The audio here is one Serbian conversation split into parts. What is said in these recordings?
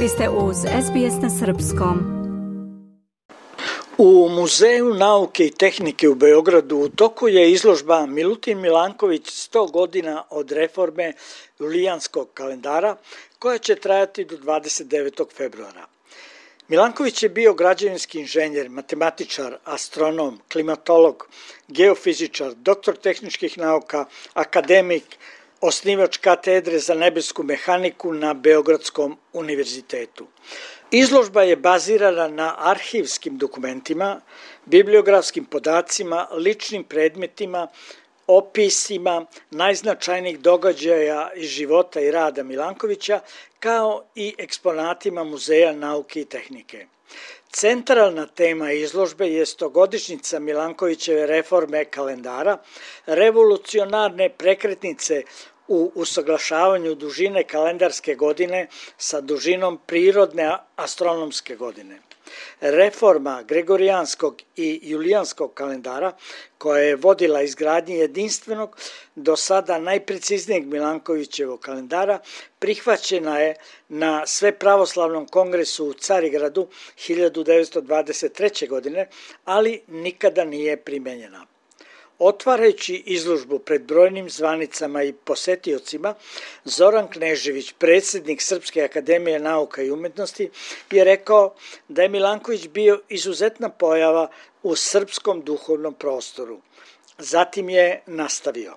Vi ste uz SBS na Srpskom. U Muzeju nauke i tehnike u Beogradu u toku je izložba Milutin Milanković 100 godina od reforme Julijanskog kalendara koja će trajati do 29. februara. Milanković je bio građevinski inženjer, matematičar, astronom, klimatolog, geofizičar, doktor tehničkih nauka, akademik, osnivač katedre za nebesku mehaniku na Beogradskom univerzitetu. Izložba je bazirana na arhivskim dokumentima, bibliografskim podacima, ličnim predmetima, opisima najznačajnijih događaja iz života i rada Milankovića, kao i eksponatima Muzeja nauke i tehnike. Centralna tema izložbe je stogodišnjica Milankovićeve reforme kalendara, revolucionarne prekretnice u usaglašavanju dužine kalendarske godine sa dužinom prirodne astronomske godine. Reforma Gregorijanskog i Julijanskog kalendara, koja je vodila izgradnji jedinstvenog, do sada najpreciznijeg Milankovićevog kalendara, prihvaćena je na Sve pravoslavnom kongresu u Carigradu 1923. godine, ali nikada nije primenjena. Otvarajući izložbu pred brojnim zvanicama i posetiocima, Zoran Knežević, predsednik Srpske akademije nauka i umetnosti, je rekao da je Milanković bio izuzetna pojava u srpskom duhovnom prostoru. Zatim je nastavio.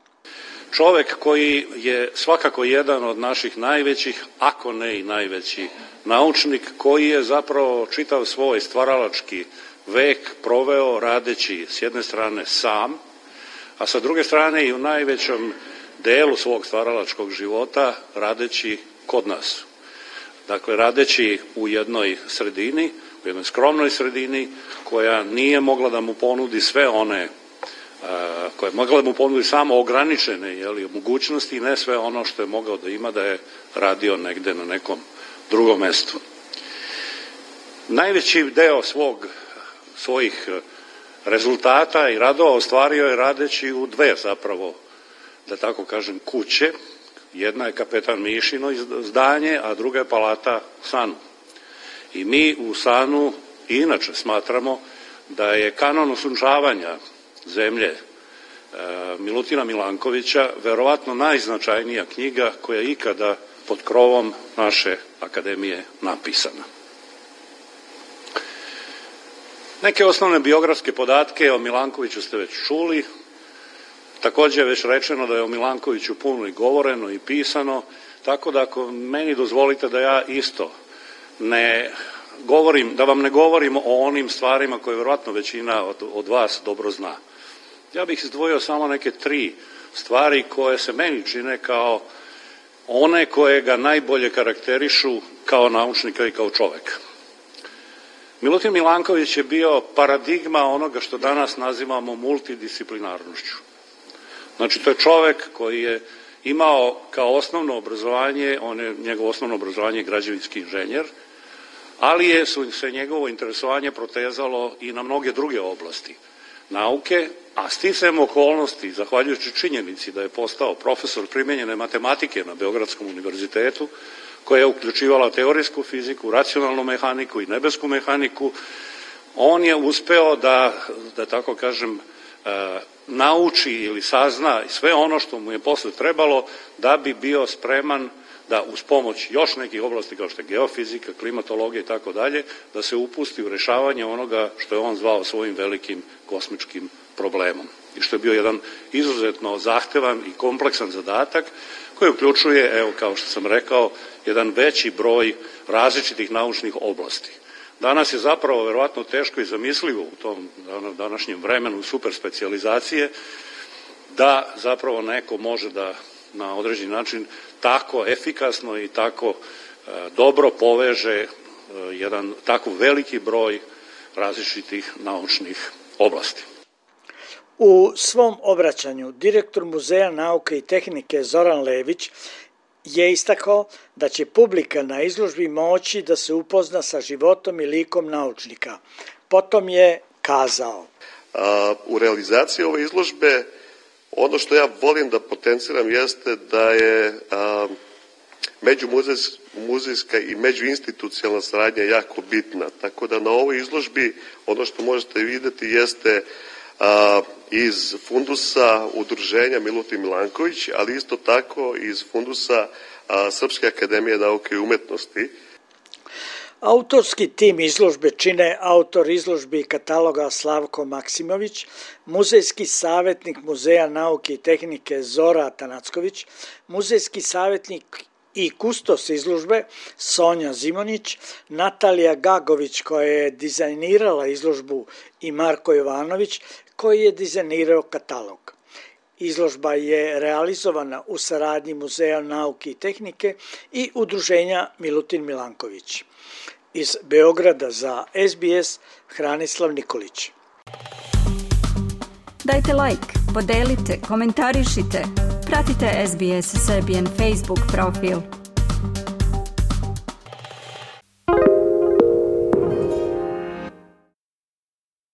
Čovek koji je svakako jedan od naših najvećih, ako ne i najveći naučnik, koji je zapravo čitav svoj stvaralački vek proveo radeći s jedne strane sam, a sa druge strane i u najvećem delu svog stvaralačkog života radeći kod nas. Dakle, radeći u jednoj sredini, u jednoj skromnoj sredini koja nije mogla da mu ponudi sve one koja je mogla da mu ponudi samo ograničene jeli, mogućnosti i ne sve ono što je mogao da ima da je radio negde na nekom drugom mestu. Najveći deo svog, svojih rezultata i radova ostvario je radeći u dve zapravo, da tako kažem, kuće. Jedna je kapetan Mišino zdanje, a druga je palata Sanu. I mi u Sanu inače smatramo da je kanon osunčavanja zemlje e, Milutina Milankovića verovatno najznačajnija knjiga koja je ikada pod krovom naše akademije napisana. Neke osnovne biografske podatke o Milankoviću ste već čuli. Takođe je već rečeno da je o Milankoviću puno i govoreno i pisano, tako da ako meni dozvolite da ja isto ne govorim, da vam ne govorim o onim stvarima koje verovatno većina od, od vas dobro zna. Ja bih izdvojio samo neke tri stvari koje se meni čine kao one koje ga najbolje karakterišu kao naučnika i kao čoveka. Milutin Milanković je bio paradigma onoga što danas nazivamo multidisciplinarnošću. Znači, to je čovek koji je imao kao osnovno obrazovanje, on je, njegovo osnovno obrazovanje građevinski inženjer, ali je su se njegovo interesovanje protezalo i na mnoge druge oblasti nauke, a sticam okolnosti, zahvaljujući činjenici da je postao profesor primenjene matematike na Beogradskom univerzitetu, koja je uključivala teorijsku fiziku, racionalnu mehaniku i nebesku mehaniku, on je uspeo da, da tako kažem, e, nauči ili sazna sve ono što mu je posle trebalo da bi bio spreman da uz pomoć još nekih oblasti kao što je geofizika, klimatologija i tako dalje, da se upusti u rešavanje onoga što je on zvao svojim velikim kosmičkim problemom. I što je bio jedan izuzetno zahtevan i kompleksan zadatak koji uključuje, evo kao što sam rekao, jedan veći broj različitih naučnih oblasti. Danas je zapravo verovatno teško i zamislivo u tom današnjem vremenu superspecializacije da zapravo neko može da na određeni način tako efikasno i tako e, dobro poveže e, jedan tako veliki broj različitih naučnih oblasti. U svom obraćanju direktor Muzeja nauke i tehnike Zoran Lević je istakao da će publika na izložbi moći da se upozna sa životom i likom naučnika. Potom je kazao. A, u realizaciji ove izložbe ono što ja volim da potenciram jeste da je a, međumuzejska i međuinstitucionalna saradnja je jako bitna. Tako da na ovoj izložbi ono što možete videti jeste a, iz fundusa udruženja Milutin Milanković, ali isto tako iz fundusa Srpske akademije nauke i umetnosti. Autorski tim izložbe čine autor izložbi i kataloga Slavko Maksimović, muzejski savjetnik Muzeja nauke i tehnike Zora Tanacković, muzejski savjetnik i kustos izložbe Sonja Zimonić, Natalija Gagović koja je dizajnirala izložbu i Marko Jovanović koji je dizajnirao katalog. Izložba je realizovana u saradnji Muzeja nauke i tehnike i udruženja Milutin Milanković. Iz Beograda za SBS Hranislav Nikolić. Dajte like, podelite, komentarišite, pratite SBS Serbian Facebook profil.